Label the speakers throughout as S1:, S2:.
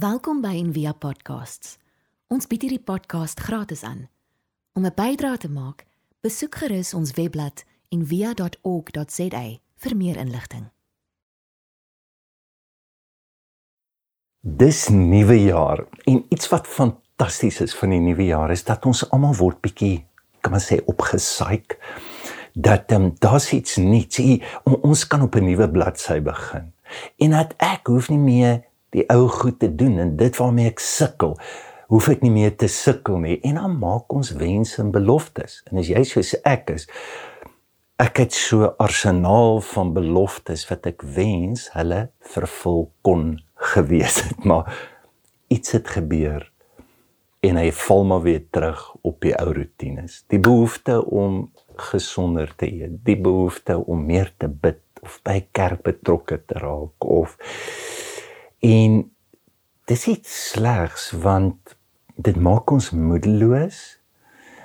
S1: Welkom by Envia Podcasts. Ons bied hierdie podcast gratis aan. Om 'n bydrae te maak, besoek gerus ons webblad en via.org.za vir meer inligting.
S2: Dis nuwe jaar en iets wat fantasties is van die nuwe jaar is dat ons almal word bietjie kan man sê opgesaik dat um, daar's iets nuuts hier ons kan op 'n nuwe bladsy begin en dat ek hoef nie meer die ou goed te doen en dit waarmee ek sukkel hoef ek nie meer te sukkel nie. En dan maak ons wense en beloftes. En as jy soos ek is ek het so 'n arsenaal van beloftes wat ek wens hulle vervul kon gewees het maar iets het gebeur en hy val maar weer terug op die ou rotines. Die behoefte om gesonder te eet die behoefte om meer te bid of by kerk betrokke te raak of en dis iets slegs want dit maak ons moedeloos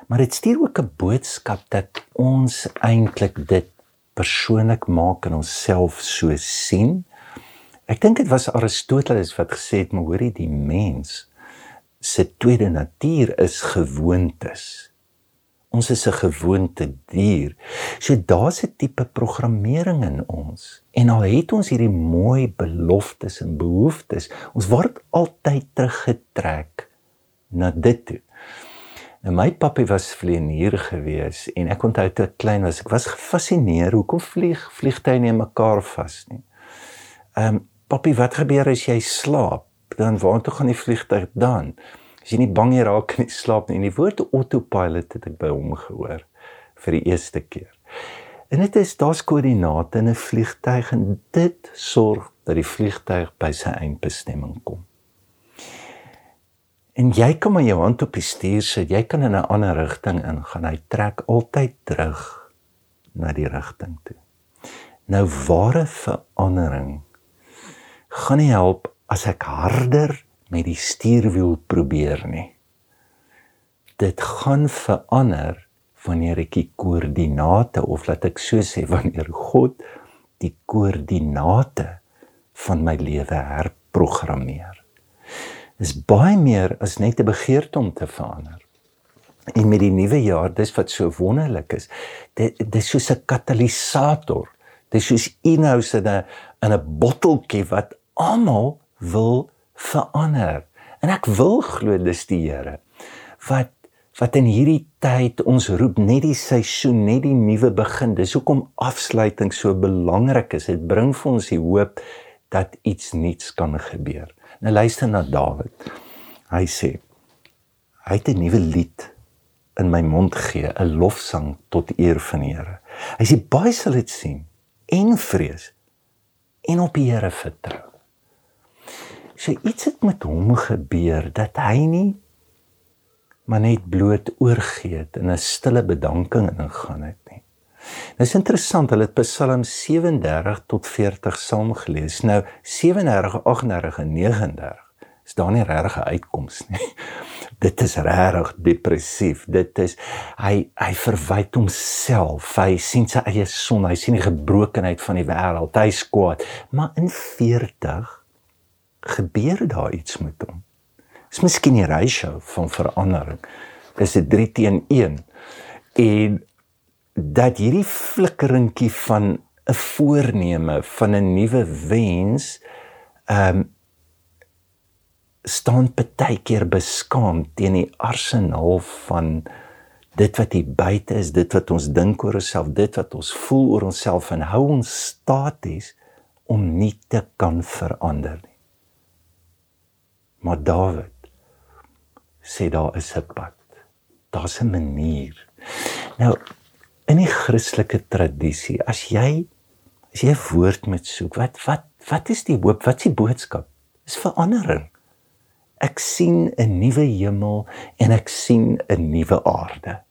S2: maar dit stuur ook 'n boodskap dat ons eintlik dit persoonlik maak en onsself so sien. Ek dink dit was Aristoteles wat gesê het, maar hoorie die mens se tweede natuur is gewoontes. Ons is 'n gewoonte dier. So daar's 'n tipe programmering in ons. En al het ons hierdie mooi beloftes en behoeftes, ons word altyd teruggetrek na dit toe. En my pappa was vlieënier gewees en ek onthou toe ek klein was, ek was gefassineer hoekom vlieg vliegtye nie mekaar vas nie. Ehm um, pappa, wat gebeur as jy slaap? Dan waartoe gaan die vliegtyg dan? As jy nie bang jy raak in die slaap nie. En die woord autopilot het ek by hom gehoor vir die eerste keer. En dit is daar's koördinate in 'n vliegtyg en dit sorg dat die vliegtyg by sy eindbestemming kom. En jy kan maar jou hand op die stuur sit, jy kan in 'n ander rigting ingaan. Hy trek altyd terug na die rigting toe. Nou ware verandering gaan nie help as ek harder met die stuurwiel probeer nie. Dit gaan verander wanneer ek die koördinate of laat ek so sê wanneer God die koördinate van my lewe herprogrammeer is baie meer as net 'n begeerte om te verander. En met die nuwe jaar, dis wat so wonderlik is. Dit dis soos 'n katalisator. Dis soos inhoud in 'n in 'n botteltjie wat almal wil verander. En ek wil glo dis die Here wat wat in hierdie tyd ons roep net die seisoen, net die nuwe begin. Dis hoekom afsluiting so belangrik is. Dit bring vir ons die hoop dat iets nuuts kan gebeur. Nou luister na Dawid. Hy sê hy het 'n nuwe lied in my mond gee, 'n lofsang tot eer van die Here. Hy sê baie sal dit sien en vrees en op die Here vertrou. So iets het met hom gebeur dat hy nie maar net bloot oorgee het en 'n stille bedanking ingaan het nie. Dit is interessant, hulle het Psalm 37 tot 40 saam gelees. Nou 37, 38 en 39 is daar nie regtig 'n uitkoms nie. Dit is regtig depressief. Dit is hy hy verwyd homself. Hy sien sy eie son, hy sien die gebrokenheid van die wêreld. Hy skwaad. Maar in 40 gebeur daar iets met hom. Dis miskien die ratio van verandering. Dis 'n 3 teen 1. En dat hierdie flikkeringkie van 'n voorneme van 'n nuwe wens ehm um, staan baie keer beskaamd teen die arsenaal van dit wat hier buite is, dit wat ons dink oor onsself, dit wat ons voel oor onsself en hou ons staties om nie te kan verander nie. Maar Dawid sê daar is 'n pad. Daar's 'n manier. Nou in die Christelike tradisie, as jy as jy 'n woord moet soek, wat wat wat is die hoop? Wat is die boodskap? Is verandering. Ek sien 'n nuwe hemel en ek sien 'n nuwe aarde.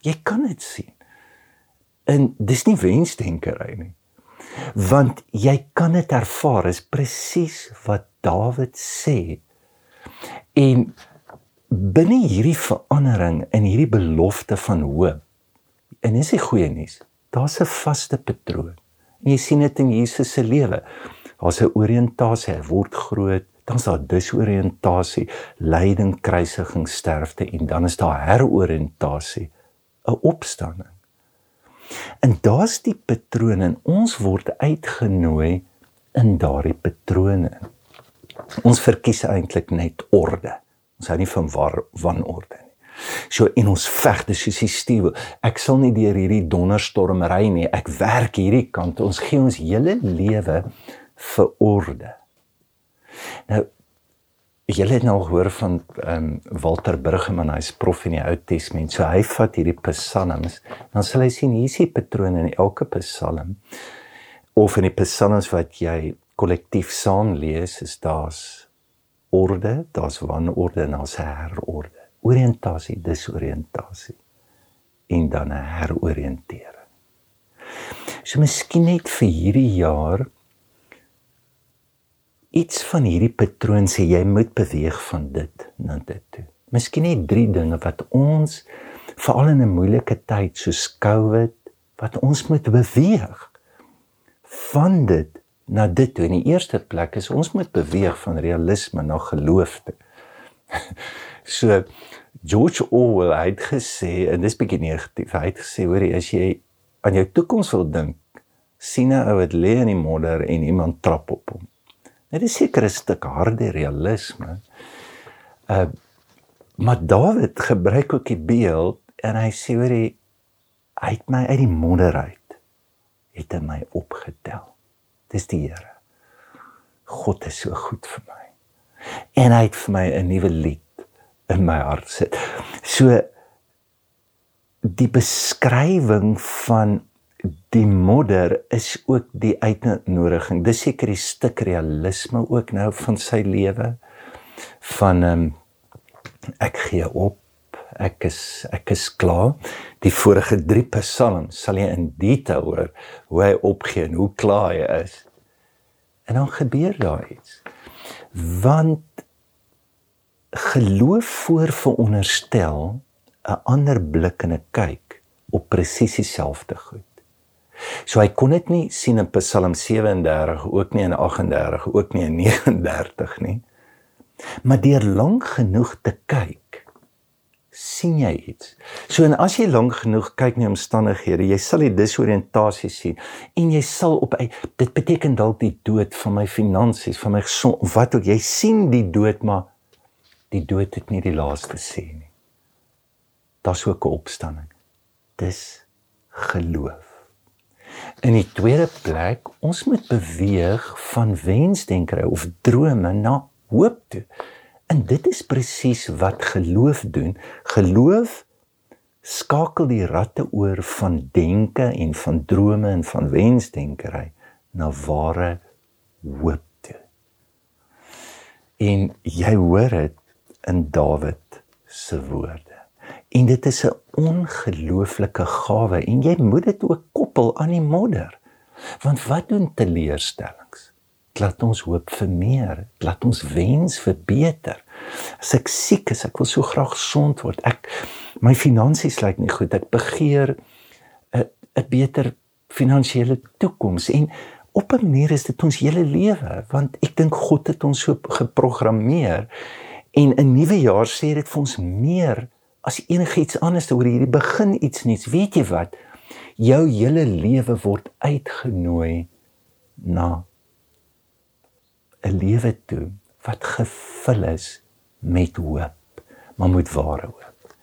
S2: Jy kan dit sien. En dis nie wensdenkery nie. Want jy kan dit ervaar, is presies wat Dawid sê. En binne hierdie verandering en hierdie belofte van hoop en dis die goeie nuus. Daar's 'n vaste patroon. En jy sien dit in Jesus se lewe. Daar's 'n oriëntasie, hy word groot, dan's daar disoriëntasie, lyding, kruisiging, sterfte en dan is daar heroriëntasie, 'n opstanding. En daar's die patrone en ons word uitgenooi in daardie patrone. Ons verkies eintlik net orde. Ons hou nie van war, wanorde nie. So in ons veg dis soos die stuwe. Ek sal nie deur hierdie donderstorm ry nie. Ek werk hierdie kant. Ons gee ons hele lewe vir orde. Nou julle het nou gehoor van um, Walter Bruggeman, hy's prof in die Ou Testament. So hy vat hierdie psalms, dan sal hy sien hier is die patrone in elke psalm of in die psalms wat jy kollektief saam lees, is daar's orde, daar's wanorde en daar's herorde oriëntasie, disoriëntasie en dan 'n heroriëntering. So miskien net vir hierdie jaar iets van hierdie patroon sê jy moet beweeg van dit na dit toe. Miskien net drie dinge wat ons veral in 'n moeilike tyd soos COVID wat ons moet beweeg van dit na dit toe. In die eerste plek is ons moet beweeg van realisme na geloof toe. So George Orwell het gesê en dis bietjie negatief. Hy het gesê hoor jy as jy aan jou toekoms wil dink, sien 'n ou wat lê in die modder en iemand trap op hom. Dit is seker 'n stuk harde realisme. Uh maar David gebruik ook die beeld en hy sê hoor jy het my uit die modder uit het hy my opgetel. Dis die Here. God is so goed vir my. En hy het vir my 'n nuwe lied in my hart sit. So die beskrywing van die modder is ook die uitnodiging. Dis seker die stuk realisme ook nou van sy lewe van ehm um, ek gee op. Ek is ek is klaar. Die vorige 3 psalms sal jy in detail hoor hoe hy opgee en hoe klaar hy is. En dan gebeur daar iets. Want geloof voor veronderstel 'n ander blik en 'n kyk op presies dieselfde goed. So hy kon dit nie sien in Psalm 37 ook nie in 38 ook nie in 39 nie. Maar deur lank genoeg te kyk sien jy iets. So en as jy lank genoeg kyk na omstandighede, jy sal die disoriëntasie sien en jy sal op dit beteken dalk die dood van my finansies, van my gesond, wat ook jy sien die dood maar die dood het nie die laaste sê nie. Daar's ook 'n opstanding. Dis geloof. In die tweede plek, ons moet beweeg van wensdenkery of drome na hoop toe. En dit is presies wat geloof doen. Geloof skakel die ratte oor van denke en van drome en van wensdenkery na ware hoop toe. En jy hoor dit in Dawid se woorde. En dit is 'n ongelooflike gawe en jy moet dit ook koppel aan die modder. Want wat doen teleurstellings? Laat ons hoop vir meer, laat ons wens vir beter. As ek siek is, ek wil so graag gesond word. Ek my finansies lyk nie goed. Ek begeer 'n 'n beter finansiële toekoms en op 'n manier is dit ons hele lewe want ek dink God het ons so geprogrammeer En 'n nuwe jaar sê dit vir ons meer as enigiets anders oor hierdie begin iets nuuts. Weet jy wat? Jou hele lewe word uitgenooi na 'n lewe toe wat gevul is met hoop, maar met ware hoop.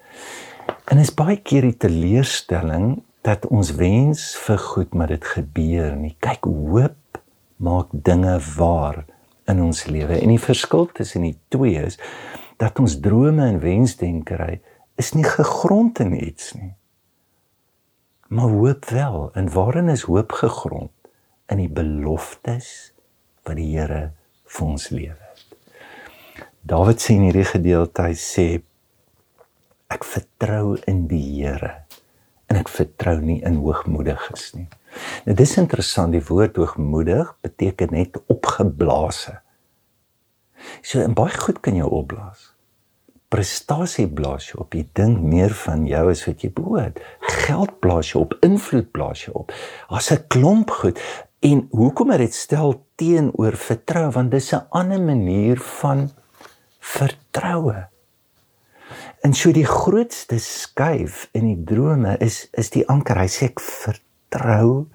S2: En is baie keer die teleurstelling dat ons wens vir goed, maar dit gebeur nie. Kyk, hoop maak dinge waar in ons lewe. En die verskil tussen die twee is dat ons drome en wensdenkery is nie gegrond in iets nie. Maar hoop wel. En waarin is hoop gegrond? In die beloftes wat die Here vir ons lewe. Dawid sê in hierdie gedeelte hy sê ek vertrou in die Here en ek vertrou nie in hoogmoediges nie. Nou dis interessant die woord hoogmoedig beteken net opgeblaase. So in baie goed kan jy opblaas. Prestasie blaas jy op. Jy dink meer van jou as wat jy behoort. Geld blaas jy op, invloed blaas jy op. Daar's 'n klomp goed. En hoekom het dit stel teenoor vertrou want dis 'n ander manier van vertroue. En so die grootste skuif in die drome is is die anker. Hy sê ek vertrou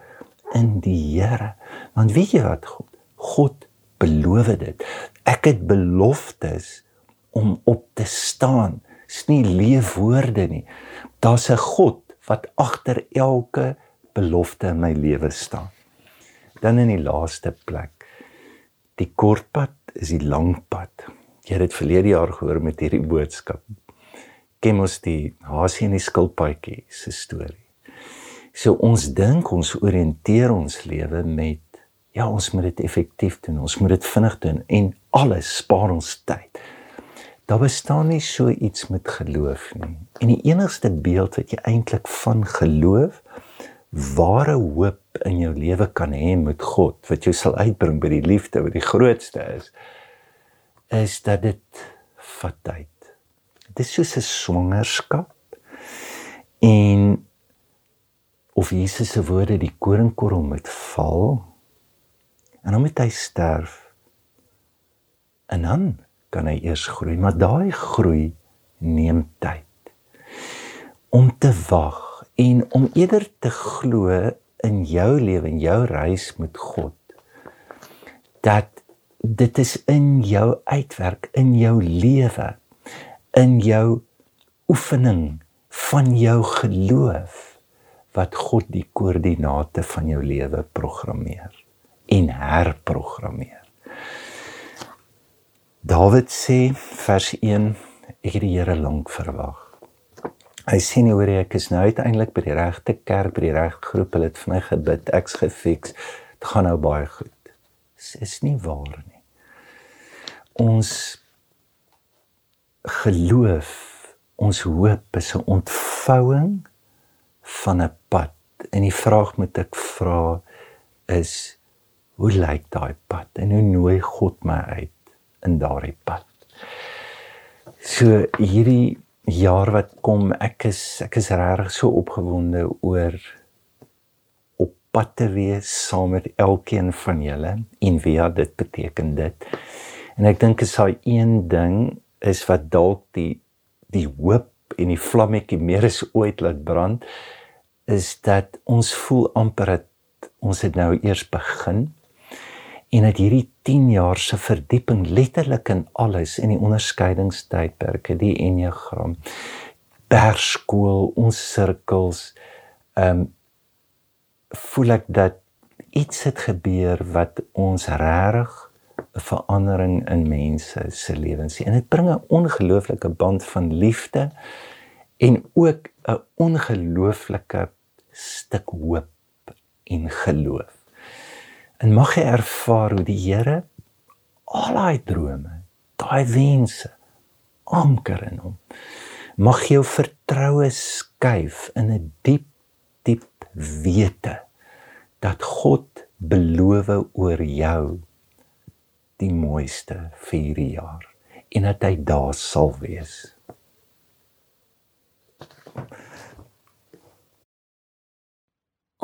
S2: in die Here. Want weet jy wat God? God beloof dit. Ek het beloftes om op te staan. Dis nie leefwoorde nie. Daar's 'n God wat agter elke belofte in my lewe staan. Dan in die laaste plek. Die kortpad is die lang pad. Jy het dit verlede jaar gehoor met hierdie boodskap. Ken ons die hasie en die skilpaadjie se storie. So ons dink ons oriënteer ons lewe met ja, ons moet dit effektief doen. Ons moet dit vinnig doen en alles spaar ons tyd. Daar bestaan nie so iets met geloof nie. En die enigste beeld wat jy eintlik van geloof ware hoop in jou lewe kan hê met God wat jou sal uitbring by die liefde wat die grootste is is dat dit vat tyd. Dit is soos 'n swangerskap en of Jesus se woorde die koringkorrel moet val en dan moet hy sterf en dan kan hy eers groei maar daai groei neem tyd om te wag en om eerder te glo in jou lewe en jou reis met God dat dit is in jou uitwerk in jou lewe in jou oefening van jou geloof wat God die koördinate van jou lewe programmeer en herprogrammeer. Dawid sê vers 1 ek het die Here lank verwag. Hy sê nie hoor ek is nou uiteindelik by die regte kerk, by die regte groep, hulle het vir my gebid, ek's gefiks. Dit gaan nou baie goed. Dit is nie waar nie. Ons geloof, ons hoop is 'n ontvouing van 'n pad. En die vraag moet ek vra is hoe lyk daai pad en hoe nooi God my uit in daardie pad? So hierdie jaar wat kom, ek is ek is regtig so opgewonde oor op pad te wees saam met elkeen van julle en wie dit beteken dit. En ek dink is daai een ding is wat dalk die die hoop en die vlammetjie meer as ooit laat brand is dat ons voel amper dat ons het nou eers begin en dat hierdie 10 jaar se verdieping letterlik in alles in die onderskeidingstydperke die enneagram berskool ons sirkels ehm um, voel ek dat iets het gebeur wat ons regtig 'n verandering in mense se lewens sien en dit bring 'n ongelooflike band van liefde en ook 'n ongelooflike stuk hoop en geloof. En mag jy ervaar hoe die Here al daai drome, daai wense anker in hom. Mag jou vertroue skuif in 'n diep diep wete dat God beloof oor jou die mooiste vir hierdie jaar en dat hy daar sal wees.